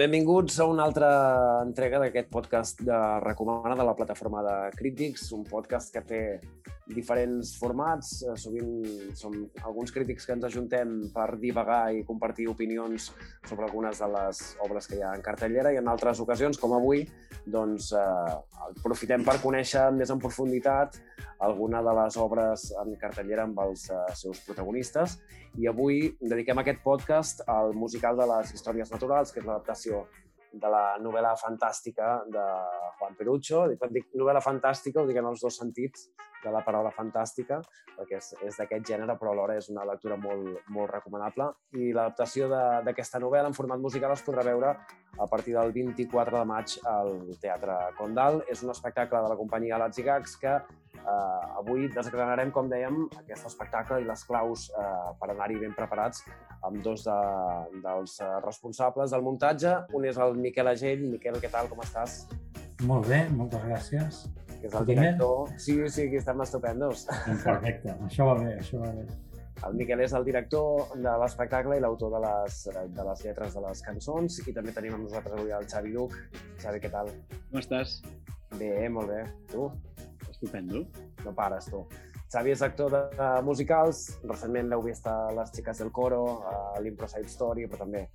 benvinguts a una altra entrega d'aquest podcast de Recomana de la plataforma de Crítics, un podcast que té diferents formats. Eh, sovint som alguns crítics que ens ajuntem per divagar i compartir opinions sobre algunes de les obres que hi ha en cartellera i en altres ocasions, com avui, doncs, eh, aprofitem per conèixer més en profunditat alguna de les obres en cartellera amb els eh, seus protagonistes. I avui dediquem aquest podcast al musical de les històries naturals, que és l'adaptació de la novel·la fantàstica de Juan Perucho. Quan dic novel·la fantàstica ho dic en els dos sentits de la paraula fantàstica, perquè és, és d'aquest gènere, però alhora és una lectura molt, molt recomanable. I l'adaptació d'aquesta novel·la en format musical es podrà veure a partir del 24 de maig al Teatre Condal. És un espectacle de la companyia Lats i Gags que eh, avui desgranarem, com dèiem, aquest espectacle i les claus eh, per anar-hi ben preparats amb dos de, dels responsables del muntatge. Un és el Miquel Agell. Miquel, què tal, com estàs? Molt bé, moltes gràcies. Que és el director... Sí, sí, que estem estupendos. Perfecte, això va bé, això va bé. El Miquel és el director de l'espectacle i l'autor de, les, de les lletres de les cançons i també tenim amb nosaltres avui el Xavi Duc. Xavi, què tal? Com estàs? Bé, molt bé. Tu? Estupendo. No pares, tu. Xavi és actor de, de musicals, recentment l'heu vist a Les xiques del coro, a l'Impro Side Story, però també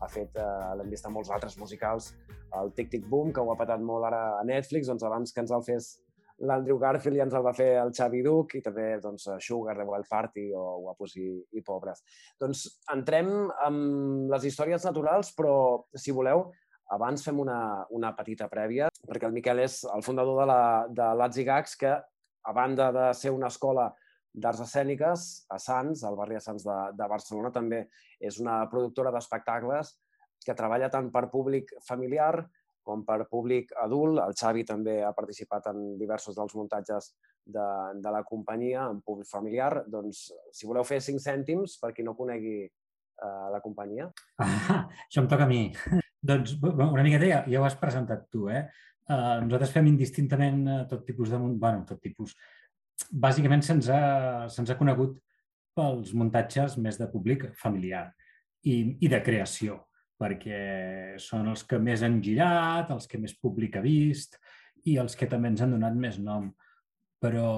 ha fet, eh, l'hem vist a molts altres musicals, el Tic Tic Boom, que ho ha patat molt ara a Netflix, doncs abans que ens el fes l'Andrew Garfield ja ens el va fer el Xavi Duc i també doncs, Sugar de Wild Party o Guapos i, i Pobres. Doncs entrem amb les històries naturals, però si voleu, abans fem una, una petita prèvia, perquè el Miquel és el fundador de, la, de Gags, que a banda de ser una escola d'arts escèniques a Sants, al barri de Sants de, de Barcelona, també és una productora d'espectacles que treballa tant per públic familiar com per públic adult. El Xavi també ha participat en diversos dels muntatges de, de la companyia en públic familiar. Doncs, si voleu fer cinc cèntims, per qui no conegui eh, la companyia. Ah, això em toca a mi. doncs una miqueta ja, ja ho has presentat tu, eh? Uh, nosaltres fem indistintament uh, tot tipus de... bueno, tot tipus bàsicament se'ns ha, se ha conegut pels muntatges més de públic familiar i, i de creació, perquè són els que més han girat, els que més públic ha vist i els que també ens han donat més nom. Però,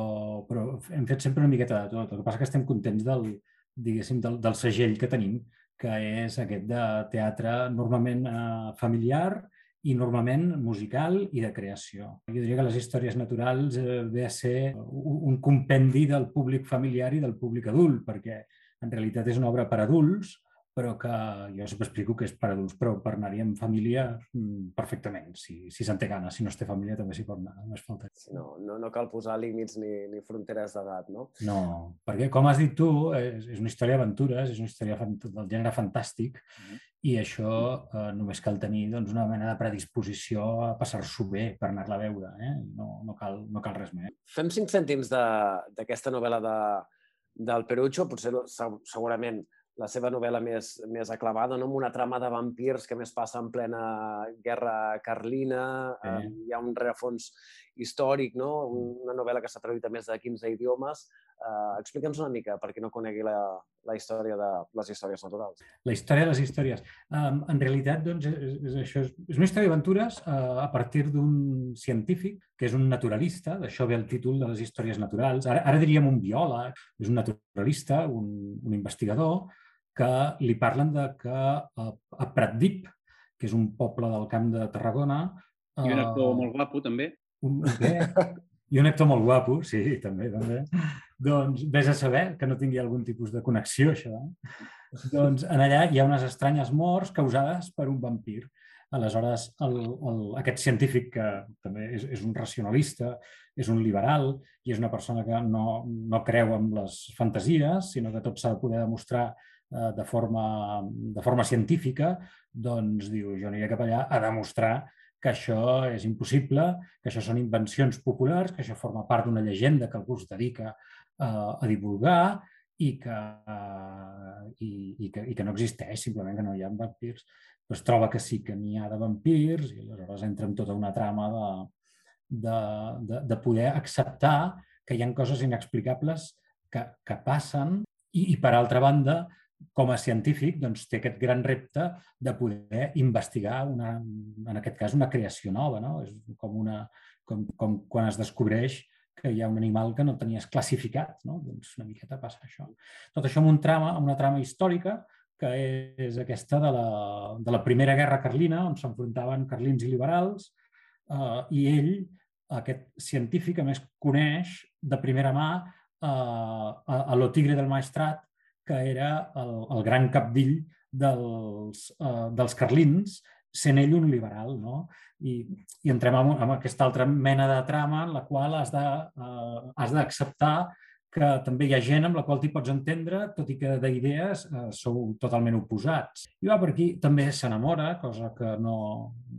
però hem fet sempre una miqueta de tot. El que passa que estem contents del, diguéssim, del, del segell que tenim, que és aquest de teatre normalment eh, familiar, i normalment musical i de creació. Jo diria que les històries naturals eh, ve a ser un compendi del públic familiar i del públic adult, perquè en realitat és una obra per adults, però que jo sempre explico que és per adults, però per anar-hi amb família mm, perfectament. Si si se'n té gana, si no es té família també s'hi pot anar, només falta. No, no, no cal posar límits ni, ni fronteres d'edat, no? No, perquè com has dit tu, és, és una història d'aventures, és una història del gènere fantàstic mm -hmm. i això eh, només cal tenir doncs, una mena de predisposició a passar-s'ho bé per anar-la a veure, eh? no, no, cal, no cal res més. Fem cinc cèntims d'aquesta novel·la de, del Perucho, potser segurament la seva novel·la més, més aclamada, no? amb una trama de vampirs que més passa en plena guerra carlina, sí. eh, hi ha un rerefons històric, no? una novel·la que s'ha traduït a més de 15 idiomes. Eh, Explica'ns una mica, perquè no conegui la, la història de les històries naturals. La història de les històries. Um, en realitat, doncs, és, és, això, és una història d'aventures uh, a partir d'un científic, que és un naturalista, d'això ve el títol de les històries naturals. Ara, ara diríem un biòleg, és un naturalista, un, un investigador, que li parlen de que a, a Pratdip, que és un poble del camp de Tarragona... I un actor uh, molt guapo, també. Un, què? I un actor molt guapo, sí, també, també. Doncs vés a saber que no tingui algun tipus de connexió, això. Doncs en allà hi ha unes estranyes morts causades per un vampir. Aleshores, el, el, aquest científic, que també és, és un racionalista, és un liberal i és una persona que no, no creu en les fantasies, sinó que tot s'ha de poder demostrar Eh, de forma, de forma científica, doncs diu, jo aniré cap allà a demostrar que això és impossible, que això són invencions populars, que això forma part d'una llegenda que algú es dedica eh, a divulgar i que, uh, i, i, que, i que no existeix, simplement que no hi ha vampirs. Pues troba que sí que n'hi ha de vampirs i aleshores entra en tota una trama de, de, de, de poder acceptar que hi ha coses inexplicables que, que passen i, i per altra banda, com a científic, doncs, té aquest gran repte de poder investigar, una, en aquest cas, una creació nova. No? És com, una, com, com quan es descobreix que hi ha un animal que no tenies classificat. No? Doncs una miqueta passa això. Tot això amb un trama, amb una trama històrica que és aquesta de la, de la Primera Guerra Carlina, on s'enfrontaven carlins i liberals, eh, i ell, aquest científic, a més, coneix de primera mà eh, a, a lo tigre del maestrat, que era el, el gran capdill dels, eh, dels carlins, sent ell un liberal. No? I, i entrem en, en aquesta altra mena de trama en la qual has d'acceptar uh, que també hi ha gent amb la qual t'hi pots entendre, tot i que d'idees eh, sou totalment oposats. I va per aquí també s'enamora, cosa que no,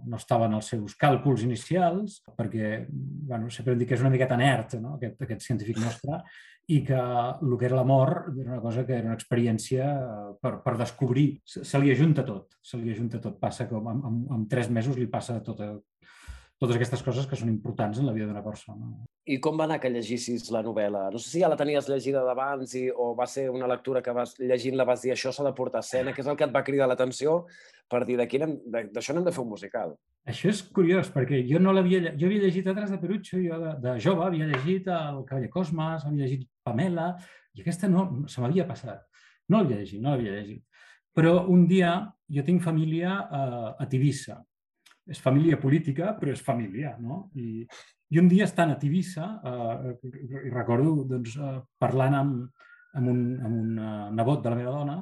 no estava en els seus càlculs inicials, perquè bueno, sempre hem dit que és una miqueta nerd, no? aquest, aquest científic nostre, i que el que era l'amor era una cosa que era una experiència eh, per, per descobrir. Se, se li ajunta tot, se li ajunta tot. Passa que en, en, en tres mesos li passa tota, totes aquestes coses que són importants en la vida d'una persona. I com va anar que llegissis la novel·la? No sé si ja la tenies llegida d'abans i, o va ser una lectura que vas llegint-la vas dir això s'ha de portar a escena, que és el que et va cridar l'atenció per dir d'això n'hem de fer un musical. Això és curiós, perquè jo no l'havia... Jo havia llegit altres de Perucho, jo de, de jove havia llegit el Cavaller Cosmas, havia llegit Pamela, i aquesta no, se m'havia passat. No l'havia llegit, no l'havia llegit. Però un dia jo tinc família a, a Tivissa, és família política, però és família, no? I, i un dia estant a Tivissa, eh, i recordo doncs, eh, parlant amb, amb, un, amb un uh, nebot de la meva dona,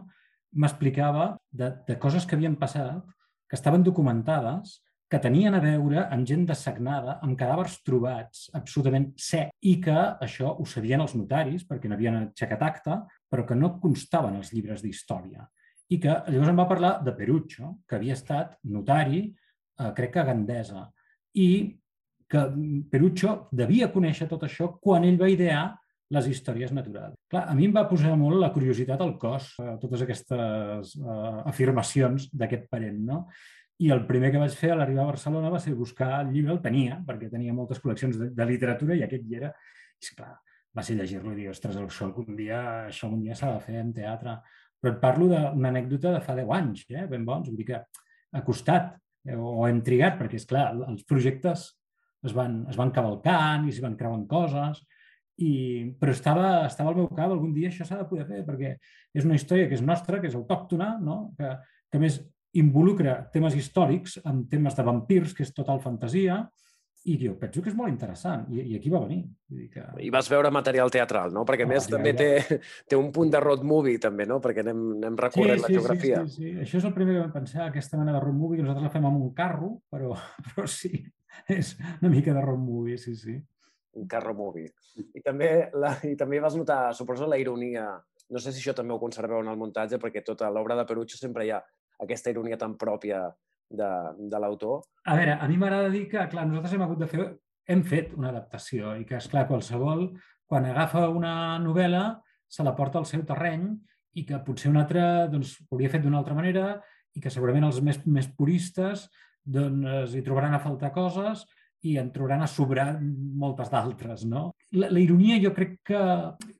m'explicava de, de coses que havien passat, que estaven documentades, que tenien a veure amb gent dessagnada, amb cadàvers trobats absolutament sec, i que això ho sabien els notaris, perquè n'havien aixecat acte, però que no constaven els llibres d'història. I que llavors em va parlar de Perucho, que havia estat notari eh, crec que Gandesa, i que Perucho devia conèixer tot això quan ell va idear les històries naturals. Clar, a mi em va posar molt la curiositat al cos, eh, totes aquestes eh, afirmacions d'aquest parent, no? I el primer que vaig fer a l'arribar a Barcelona va ser buscar el llibre, el tenia, perquè tenia moltes col·leccions de, de literatura i aquest hi era. I, clar, va ser llegir-lo i dir, ostres, això algun dia, això algun dia s'ha de fer en teatre. Però et parlo d'una anècdota de fa 10 anys, eh? ben bons, vull dir que ha costat, o hem trigat, perquè, és clar, els projectes es van, es van cavalcant i s'hi van creuant coses, i, però estava, estava al meu cap, algun dia això s'ha de poder fer, perquè és una història que és nostra, que és autòctona, no? que, que més involucra temes històrics amb temes de vampirs, que és total fantasia, i jo penso que és molt interessant, i, i aquí va venir. Vull dir que... I vas veure material teatral, no? Perquè, a més, també té, té un punt de road movie, també, no? Perquè anem, anem recorrent sí, sí, la geografia. Sí, sí, sí, això és el primer que vam pensar, aquesta mena de road movie, que nosaltres la fem amb un carro, però, però sí, és una mica de road movie, sí, sí. Un carro movie. I també, la, i també vas notar, suposo, la ironia. No sé si això també ho conserveu en el muntatge, perquè tota l'obra de Perucho sempre hi ha aquesta ironia tan pròpia de, de l'autor. A veure, a mi m'agrada dir que, clar, nosaltres hem hagut de fer, hem fet una adaptació i que, és clar qualsevol, quan agafa una novel·la, se la porta al seu terreny i que potser un altre doncs, ho hauria fet d'una altra manera i que segurament els més, més puristes doncs, hi trobaran a faltar coses i en trobaran a sobrar moltes d'altres, no? La, la ironia jo crec que...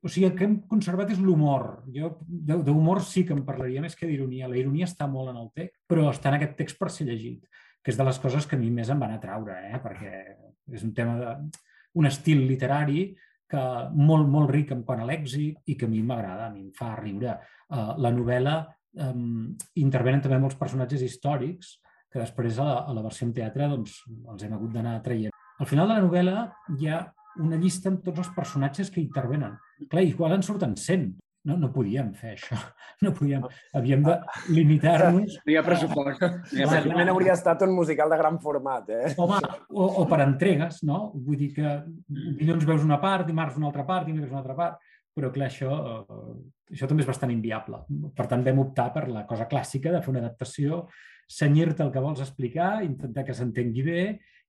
O sigui, el que hem conservat és l'humor. Jo d'humor sí que en parlaria més que d'ironia. La ironia està molt en el text, però està en aquest text per ser llegit, que és de les coses que a mi més em van atraure, eh? perquè és un tema de... un estil literari que molt, molt ric en quant a lèxic i que a mi m'agrada, a mi em fa riure. Uh, la novel·la um, intervenen també molts personatges històrics que després a la, a la versió en teatre doncs, els hem hagut d'anar traient. Al final de la novel·la hi ha una llista amb tots els personatges que intervenen. Clar, igual en surten 100. No, no podíem fer això. No podíem. Havíem de limitar-nos... No hi ha pressupost. Certament hauria estat un musical de gran format, eh? Home, o, o per entregues, no? Vull dir que dilluns veus una part, dimarts una altra part, dimecres una altra part, però clar, això, eh, això també és bastant inviable. Per tant, vam optar per la cosa clàssica de fer una adaptació senyir-te el que vols explicar, intentar que s'entengui bé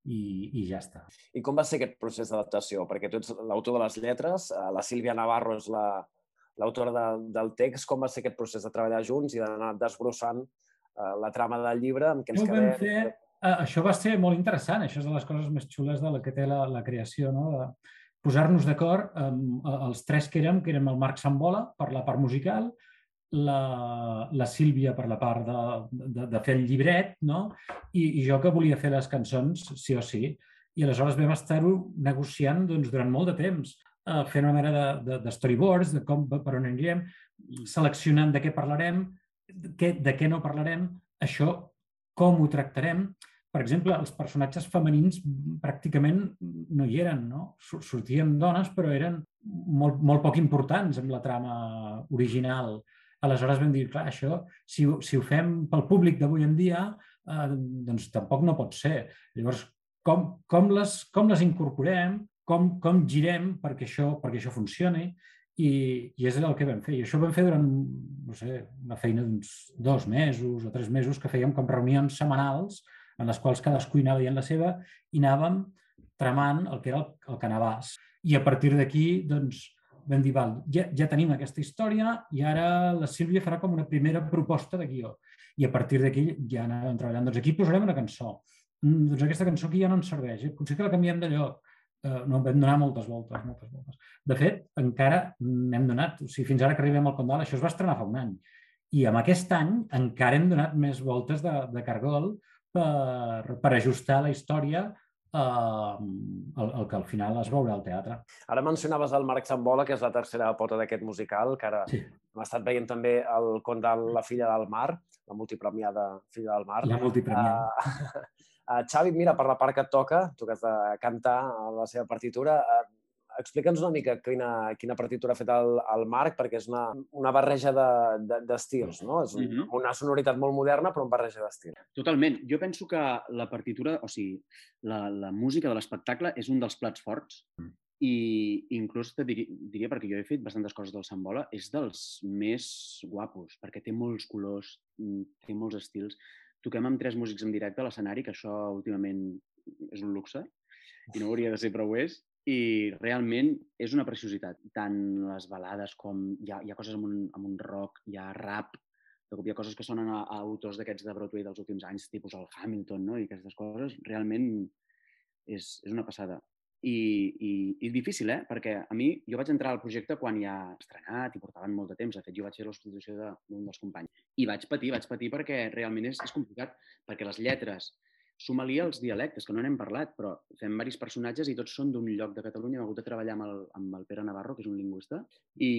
i, i ja està. I com va ser aquest procés d'adaptació? Perquè tu ets l'autor de les lletres, eh, la Sílvia Navarro és la, l'autora de, del text. Com va ser aquest procés de treballar junts i d'anar desbrossant uh, la trama del llibre amb què ens quedem? Fer, uh, això va ser molt interessant. Això és de les coses més xules de la que té la, la creació, no? de posar-nos d'acord amb els tres que érem, que érem el Marc Sambola per la part musical, la, la Sílvia per la part de, de, de fer el llibret, no? I, i jo que volia fer les cançons, sí o sí. I aleshores vam estar-ho negociant doncs, durant molt de temps, eh, fent una mena de, de, de storyboards, de com, per on anirem, seleccionant de què parlarem, de què, de què no parlarem, això com ho tractarem. Per exemple, els personatges femenins pràcticament no hi eren, no? Sortien dones, però eren molt, molt poc importants en la trama original. Aleshores vam dir, clar, això, si, si ho fem pel públic d'avui en dia, eh, doncs tampoc no pot ser. Llavors, com, com, les, com les incorporem, com, com girem perquè això, perquè això funcioni, i, i és el que vam fer. I això ho vam fer durant, no sé, una feina d'uns dos mesos o tres mesos que fèiem com reunions setmanals en les quals cadascú anava dient la seva i anàvem tramant el que era el, el canabàs. I a partir d'aquí, doncs, vam dir, val, ja, ja tenim aquesta història i ara la Sílvia farà com una primera proposta de guió. I a partir d'aquí ja anàvem treballant. Doncs aquí posarem una cançó. Mm, doncs aquesta cançó aquí ja no ens serveix. Eh? Potser que la canviem de lloc. Uh, no, vam donar moltes voltes, moltes voltes. De fet, encara n'hem donat, o sigui, fins ara que arribem al Condal, això es va estrenar fa un any. I amb aquest any encara hem donat més voltes de, de cargol per, per ajustar la història eh, el, el que al final es veurà al teatre. Ara mencionaves el Marc Sambola, que és la tercera pota d'aquest musical, que ara sí. hem estat veient també el conte de La filla del mar, la multipremiada Filla del mar. La multipremiada. Uh, uh, Xavi, mira, per la part que et toca, tu que has de cantar la seva partitura, uh, explica'ns una mica quina, quina partitura ha fet el, el Marc, perquè és una, una barreja d'estils, de, de, no? És un, mm -hmm. una sonoritat molt moderna, però una barreja d'estils. Totalment. Jo penso que la partitura, o sigui, la, la música de l'espectacle és un dels plats forts mm. i inclús te diria, diria, perquè jo he fet bastantes coses del Sambola, és dels més guapos, perquè té molts colors, mm, té molts estils. Toquem amb tres músics en directe a l'escenari, que això últimament és un luxe, i no hauria de ser, però ho és, i realment és una preciositat. Tant les balades com hi ha, hi ha coses amb un, amb un rock, hi ha rap, hi ha coses que sonen a, a autors d'aquests de Broadway dels últims anys, tipus el Hamilton, no? i aquestes coses, realment és, és una passada. I, i, i difícil, eh? Perquè a mi, jo vaig entrar al projecte quan ja estrenat i portaven molt de temps. De fet, jo vaig ser l'hospitació d'un dels companys. I vaig patir, vaig patir perquè realment és, és complicat, perquè les lletres, Suma-li els dialectes, que no n'hem parlat, però fem diversos personatges i tots són d'un lloc de Catalunya. Hem hagut de treballar amb el, amb el Pere Navarro, que és un lingüista, i,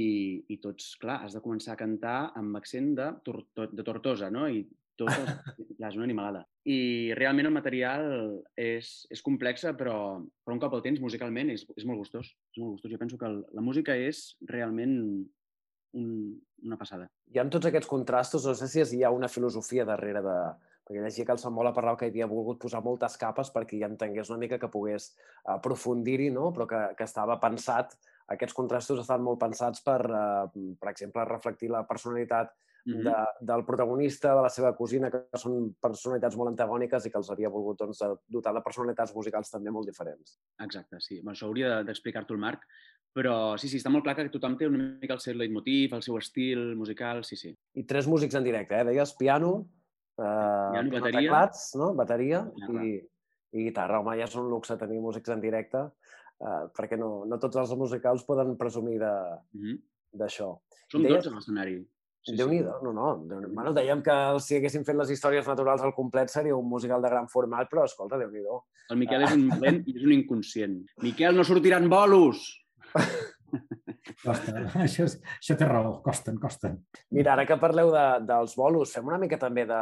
i tots, clar, has de començar a cantar amb accent de, tor de Tortosa, no? I tot, clar, és una animalada. I realment el material és, és complexa, però, però un cop el tens musicalment és, és molt gustós. És molt gustós. Jo penso que el, la música és realment un, una passada. Hi ha tots aquests contrastos, no sé si hi ha una filosofia darrere de, perquè llegia que el Samuel parlava que havia volgut posar moltes capes perquè ja entengués una mica que pogués aprofundir-hi, no? però que, que estava pensat, aquests contrastos estan molt pensats per, uh, per exemple, reflectir la personalitat mm -hmm. de, del protagonista, de la seva cosina, que són personalitats molt antagòniques i que els havia volgut doncs, dotar de personalitats musicals també molt diferents. Exacte, sí. Bueno, això hauria d'explicar-t'ho el Marc, però sí, sí, està molt clar que tothom té una mica el seu leitmotiv, el seu estil musical, sí, sí. I tres músics en directe, eh? Deies piano, Uh, bateria. Teclats, no? bateria i, i guitarra. Home, ja és un luxe tenir músics en directe, uh, perquè no, no tots els musicals poden presumir d'això. Mm -hmm. Som Deies... tots a l'escenari. Sí, déu nhi sí. no, no. Bueno, dèiem que si haguéssim fet les històries naturals al complet seria un musical de gran format, però escolta, déu nhi El Miquel és un lent i és un inconscient. Miquel, no sortiran bolos! Costa. Això, és, això té raó, costen, costen. Mira, ara que parleu de, dels bolos, fem una mica també de,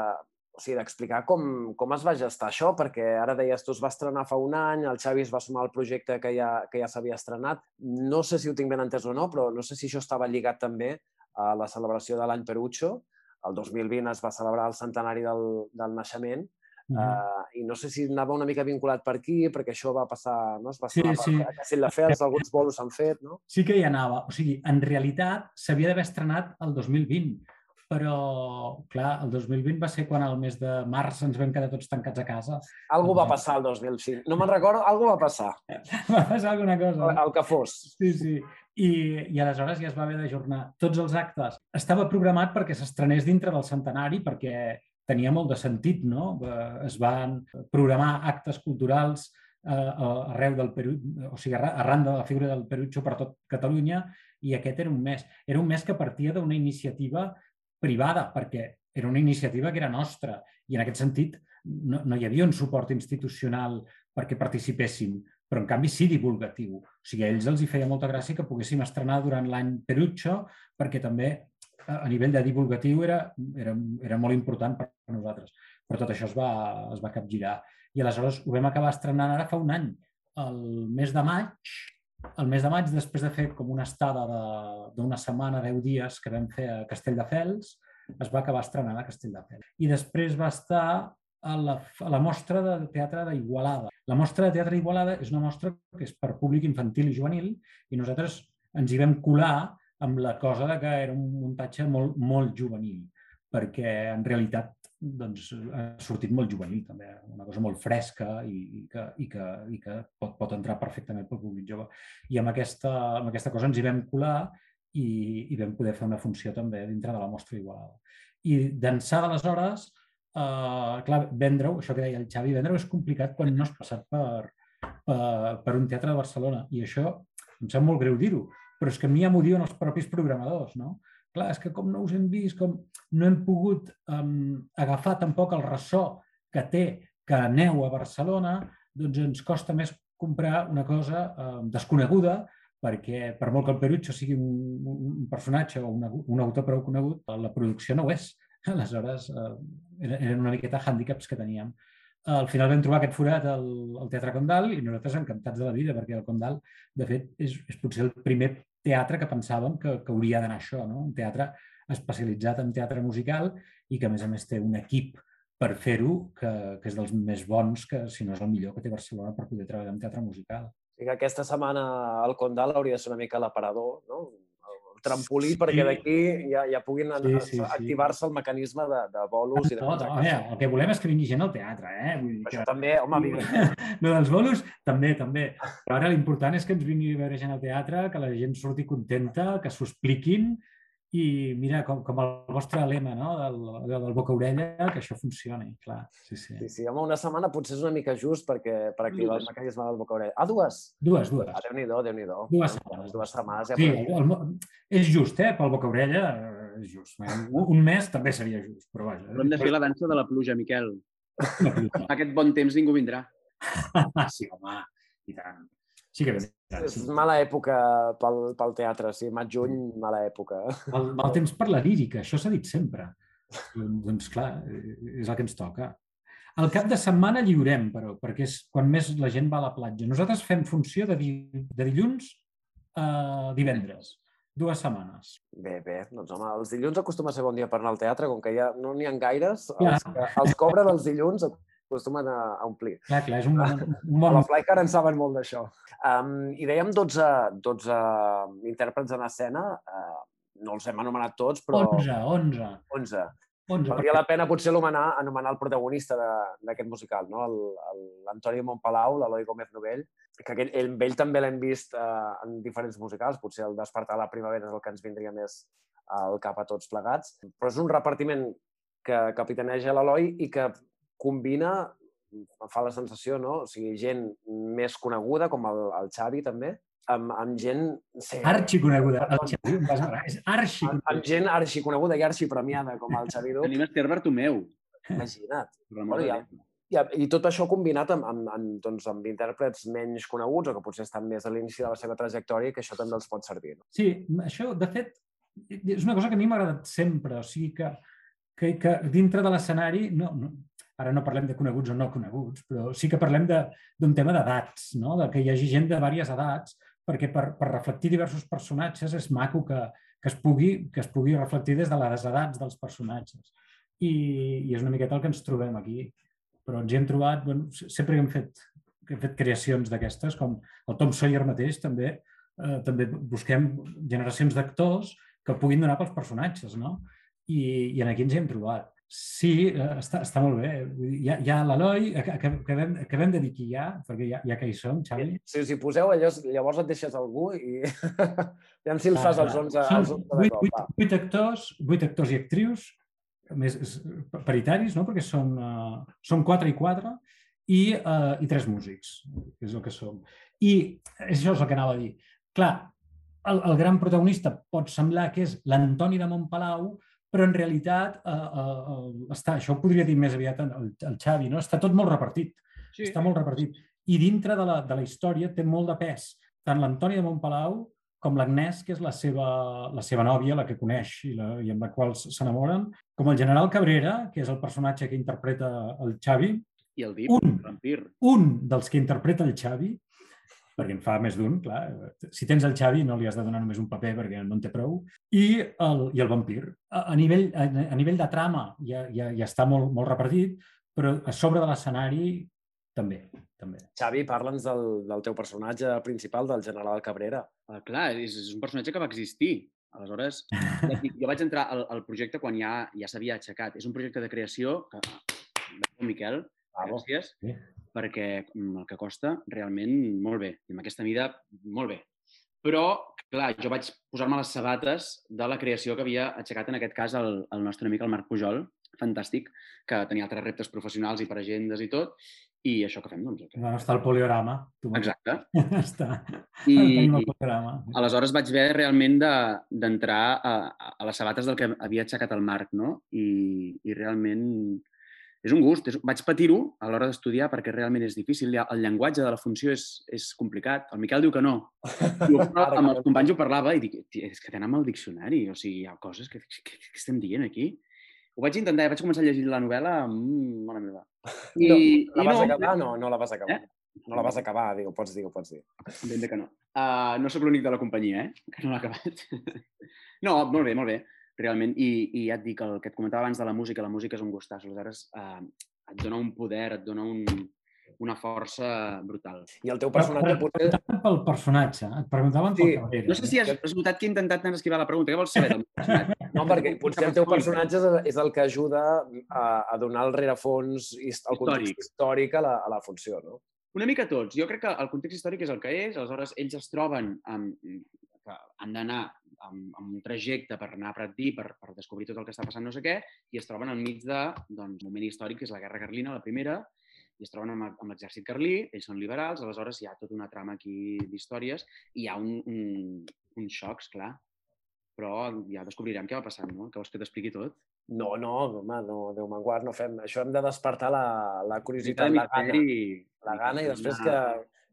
o sigui, d'explicar com, com es va gestar això, perquè ara deies tu es va estrenar fa un any, el Xavi es va sumar al projecte que ja, que ja s'havia estrenat. No sé si ho tinc ben entès o no, però no sé si això estava lligat també a la celebració de l'any Perucho. El 2020 es va celebrar el centenari del, del naixement Uh, uh, I no sé si anava una mica vinculat per aquí, perquè això va passar, no? Es va sí, sí. per de Fels, alguns bolos s'han fet, no? Sí que hi anava. O sigui, en realitat s'havia d'haver estrenat el 2020, però, clar, el 2020 va ser quan al mes de març ens vam quedar tots tancats a casa. Algú va passar el 2005. No me'n recordo, algú va passar. va passar alguna cosa. El, el que fos. Sí, sí. I, I aleshores ja es va haver d'ajornar tots els actes. Estava programat perquè s'estrenés dintre del centenari, perquè tenia molt de sentit, no? Es van programar actes culturals eh, arreu del Perú, o sigui, arran de la figura del Perutxo per tot Catalunya, i aquest era un mes. Era un mes que partia d'una iniciativa privada, perquè era una iniciativa que era nostra i en aquest sentit no, no hi havia un suport institucional perquè participéssim, però en canvi sí divulgatiu. O sigui, a ells els hi feia molta gràcia que poguéssim estrenar durant l'any Perucho perquè també a nivell de divulgatiu era, era, era molt important per nosaltres. Però tot això es va, es va capgirar. I aleshores ho vam acabar estrenant ara fa un any. El mes de maig, el mes de maig, després de fer com una estada d'una setmana, deu dies que vam fer a Castelldefels, es va acabar estrenant a Castelldefels. I després va estar a la, a la mostra de teatre d'Igualada. La mostra de teatre d'Igualada és una mostra que és per públic infantil i juvenil i nosaltres ens hi vam colar amb la cosa de que era un muntatge molt, molt juvenil, perquè en realitat doncs, ha sortit molt juvenil també, una cosa molt fresca i, i, que, i, que, i que pot, pot entrar perfectament pel públic jove. I amb aquesta, amb aquesta cosa ens hi vam colar i, i vam poder fer una funció també dintre de la mostra Igualada. I d'ençà d'aleshores, eh, clar, vendre-ho, això que deia el Xavi, vendre-ho és complicat quan no has passat per, per, per un teatre de Barcelona. I això em sap molt greu dir-ho, però és que a mi ja m'ho diuen els propis programadors, no? Clar, és que com no us hem vist, com no hem pogut um, agafar tampoc el ressò que té que aneu a Barcelona, doncs ens costa més comprar una cosa um, desconeguda perquè per molt que el Perucho sigui un, un personatge o una, un autor prou conegut, la producció no ho és. Aleshores, eh, eren una miqueta hàndicaps que teníem. Al final vam trobar aquest forat al, al Teatre Condal i nosaltres encantats de la vida, perquè el Condal, de fet, és, és potser el primer teatre que pensàvem que, que hauria d'anar això, no? un teatre especialitzat en teatre musical i que, a més a més, té un equip per fer-ho que, que és dels més bons, que si no és el millor que té Barcelona per poder treballar en teatre musical. I que aquesta setmana al Condal hauria de ser una mica l'aparador, no? Trampolí sí. perquè d'aquí ja, ja puguin sí, sí, sí. activar-se el mecanisme de, de bolos i de tot, home, el que volem és que vingui gent al teatre, eh? Vull dir Això que... també, home, vinga. no, dels bolos, també, també. Però ara l'important és que ens vingui a veure gent al teatre, que la gent surti contenta, que s'ho expliquin i mira, com, com el vostre lema no? del, del boca-orella, que això funcioni, clar. Sí, sí. sí, sí. Home, una setmana potser és una mica just perquè, per activar dues. el mecanisme del boca-orella. Ah, dues? Dues, dues. Ah, Déu-n'hi-do, déu nhi déu Dues setmanes. Dues setmanes. Ja sí, el, és just, eh? Pel boca-orella és just. Un mes també seria just, però vaja. Però hem de fer la dansa de la pluja, Miquel. Aquest bon temps ningú vindrà. sí, home, i tant. Sí que és, és mala època pel, pel teatre, sí, maig-juny, mala època. Mal, mal temps per la lírica, això s'ha dit sempre. doncs clar, és el que ens toca. El cap de setmana lliurem, però, perquè és quan més la gent va a la platja. Nosaltres fem funció de, di, de dilluns a divendres, dues setmanes. Bé, bé, doncs home, els dilluns acostuma a ser bon dia per anar al teatre, com que ja no n'hi ha gaires, els, els cobren els dilluns acostumen a, a omplir. Clar, clar, és un, un bon... A la Flycar en saben molt d'això. Um, I dèiem 12, 12 intèrprets en escena, uh, no els hem anomenat tots, però... 11, 11. 11. 11 Valdria perquè... la pena potser anomenar, anomenar el protagonista d'aquest musical, no? l'Antoni Montpalau, l'Eloi Gómez Novell, que aquell, ell, ell també l'hem vist uh, en diferents musicals, potser el Despertar la primavera és el que ens vindria més al cap a tots plegats, però és un repartiment que capitaneja l'Eloi i que combina, em fa la sensació, no? O sigui, gent més coneguda, com el, el Xavi també, amb, amb gent... Sí, arxiconeguda. El Xavi és arxiconeguda. Amb, amb gent arxiconeguda i arxipremiada, com el Xavi Duc. Tenim Esther Bartomeu. Imagina't. Bueno, ja, i, I tot això combinat amb, amb, amb, doncs, amb intèrprets menys coneguts o que potser estan més a l'inici de la seva trajectòria que això també els pot servir. No? Sí, això, de fet, és una cosa que a mi m'ha agradat sempre. O sigui que, que, que dintre de l'escenari, no, no, ara no parlem de coneguts o no coneguts, però sí que parlem d'un tema d'edats, no? de que hi hagi gent de diverses edats, perquè per, per reflectir diversos personatges és maco que, que, es pugui, que es pugui reflectir des de les edats dels personatges. I, i és una miqueta el que ens trobem aquí. Però ens hi hem trobat, bueno, sempre que hem fet, que hem fet creacions d'aquestes, com el Tom Sawyer mateix, també, eh, també busquem generacions d'actors que puguin donar pels personatges, no? I, i en aquí ens hi hem trobat. Sí, eh, està, està molt bé. Hi ha, hi ha l'Eloi, acabem, acabem de dir qui hi ha, perquè ja, ja que hi som, Xavi. Si us hi poseu, allò, llavors et deixes algú i ja si els fas els 11, els 11 de cop. 8, 8 actors, 8 actors i actrius, més paritaris, no? perquè són, uh, són 4 i 4, i, uh, i 3 músics, que és el que som. I això és el que anava a dir. Clar, el, el gran protagonista pot semblar que és l'Antoni de Montpalau, però en realitat eh, eh, està, això ho podria dir més aviat el, el Xavi, no? està tot molt repartit. Sí. Està molt repartit. I dintre de la, de la història té molt de pes tant l'Antònia de Montpalau com l'Agnès, que és la seva, la seva nòvia, la que coneix i, la, i amb la qual s'enamoren, com el general Cabrera, que és el personatge que interpreta el Xavi. I el Dip, un, el vampir. Un dels que interpreta el Xavi, perquè en fa més d'un, clar. Si tens el Xavi no li has de donar només un paper perquè no en té prou. I el, i el vampir. A, a, nivell, a, a nivell de trama ja, ja, ja està molt, molt repartit, però a sobre de l'escenari també, també. Xavi, parla'ns del, del teu personatge principal, del general Cabrera. Uh, clar, és, és un personatge que va existir. Aleshores, jo vaig entrar al, al projecte quan ja ja s'havia aixecat. És un projecte de creació que, Miquel, Bravo. gràcies, sí. Perquè mm, el que costa realment molt bé. I amb aquesta mida, molt bé. Però, clar, jo vaig posar-me les sabates de la creació que havia aixecat en aquest cas el, el nostre amic, el Marc Pujol, fantàstic, que tenia altres reptes professionals i per agendes i tot, i això que fem, doncs... Okay. No, està el poliorama. Tu Exacte. està. I, el poliorama. aleshores vaig haver realment d'entrar de, a, a les sabates del que havia aixecat el Marc, no? I, i realment és un gust. És, vaig patir-ho a l'hora d'estudiar perquè realment és difícil. El llenguatge de la funció és, és complicat. El Miquel diu que no. Jo, amb els companys ho parlava i dic, és que tenen el diccionari. O sigui, hi ha coses que, que, que estem dient aquí. Ho vaig intentar, vaig començar a llegir la novel·la, mmm, mare meva. I, no, la vas i no, acabar? No, no la vas acabar. Eh? No la vas acabar, digue, pots dir, ho pots dir. Ben bé que no. Uh, no sóc l'únic de la companyia, eh? Que no l'ha acabat. no, molt bé, molt bé, realment. I, I ja et dic, el que et comentava abans de la música, la música és un gustàs. Aleshores, uh, et dona un poder, et dona un, una força brutal. I el teu personatge potser... pel personatge, et preguntaven sí. pel Cabrera. No sé si has, has notat que he intentat esquivar la pregunta. Què vols saber del personatge? No, perquè potser el teu personatge és el que ajuda a, a donar el rerefons, el context històric a la, a la funció, no? Una mica tots. Jo crec que el context històric és el que és, aleshores ells es troben amb, que han d'anar amb, amb un trajecte per anar a Pratdí, per, per descobrir tot el que està passant no sé què, i es troben enmig de doncs, moment històric, que és la Guerra Carlina, la primera, i es troben amb, amb l'exèrcit carlí, ells són liberals, aleshores hi ha tota una trama aquí d'històries i hi ha un, un, un xocs, clar, però ja descobrirem què va passant, no? Que vols que t'expliqui tot? No, no, home, no, Déu me'n guard, no fem... Això hem de despertar la, la curiositat, la gana, la gana i després que,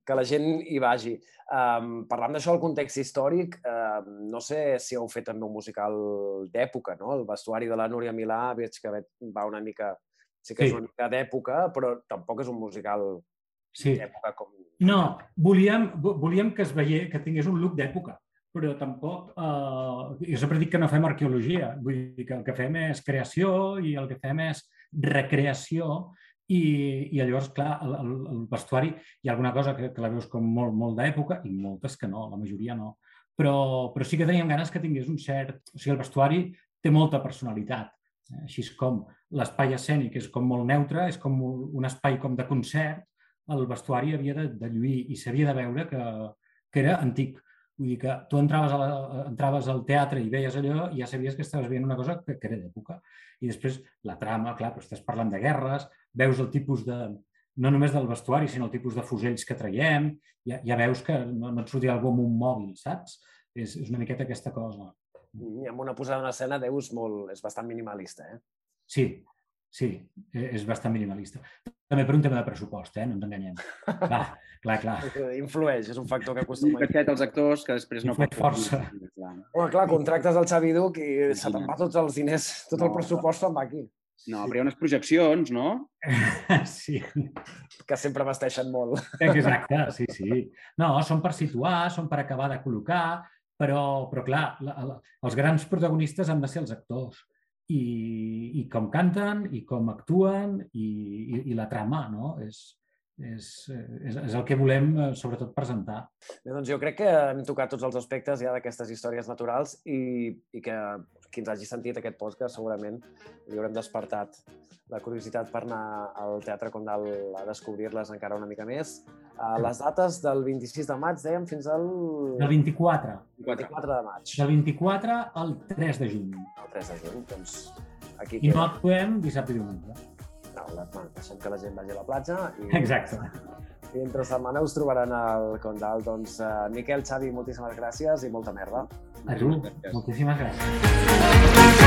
que la gent hi vagi. Um, parlant d'això, el context històric, um, no sé si heu fet també un musical d'època, no? El vestuari de la Núria Milà, veig que va una mica Sí que sí. és una mica d'època, però tampoc és un musical sí. d'època com... No, volíem, volíem que es veiés, que tingués un look d'època, però tampoc... Eh, jo sempre dic que no fem arqueologia, vull dir que el que fem és creació i el que fem és recreació i, i llavors, clar, el, el, el vestuari hi ha alguna cosa que, que la veus com molt, molt d'època i moltes que no, la majoria no. Però, però sí que teníem ganes que tingués un cert... O sigui, el vestuari té molta personalitat així com l'espai escènic és com molt neutre, és com un espai com de concert, el vestuari havia de, de lluir i s'havia de veure que, que era antic. Vull dir que tu entraves, a la, entraves al teatre i veies allò i ja sabies que estaves veient una cosa que, que era d'època. I després la trama, clar, però estàs parlant de guerres, veus el tipus de, no només del vestuari, sinó el tipus de fusells que traiem, ja, ja veus que no, no et sortirà algú amb un mòbil, saps? És, és una miqueta aquesta cosa. I amb una posada en escena, Déu, és, molt, és bastant minimalista, eh? Sí, sí, e, és bastant minimalista. També per un tema de pressupost, eh? No ens enganyem. Clar, clar, clar. Influeix, és un factor que acostuma... Un als actors que després no... Influeix força. Home, clar, contractes el Xavi Duc i se te'n va tots els diners, tot el pressupost se'n va aquí. No, però hi ha unes projeccions, no? Sí. Que sempre vesteixen molt. Exacte, sí, sí. No, són per situar, són per acabar de col·locar, però, però clar, la, la, els grans protagonistes han de ser els actors. I, i com canten, i com actuen, i, i, i la trama, no? És, és, és, és el que volem, eh, sobretot, presentar. Bé, doncs jo crec que hem tocat tots els aspectes ja d'aquestes històries naturals i, i que qui ens hagi sentit aquest podcast segurament li haurem despertat la curiositat per anar al Teatre Condal a descobrir-les encara una mica més. A les dates del 26 de maig, dèiem, fins al... Del 24. 24 de maig. Del 24 al 3 de juny. El 3 de juny, doncs aquí... I queda. no actuem dissabte i diumenge. No, deixem que la gent vagi a la platja i... Exacte. I entre setmana us trobaran al Condal. Doncs, uh, Miquel, Xavi, moltíssimes gràcies i molta merda. A tu, moltíssimes gràcies.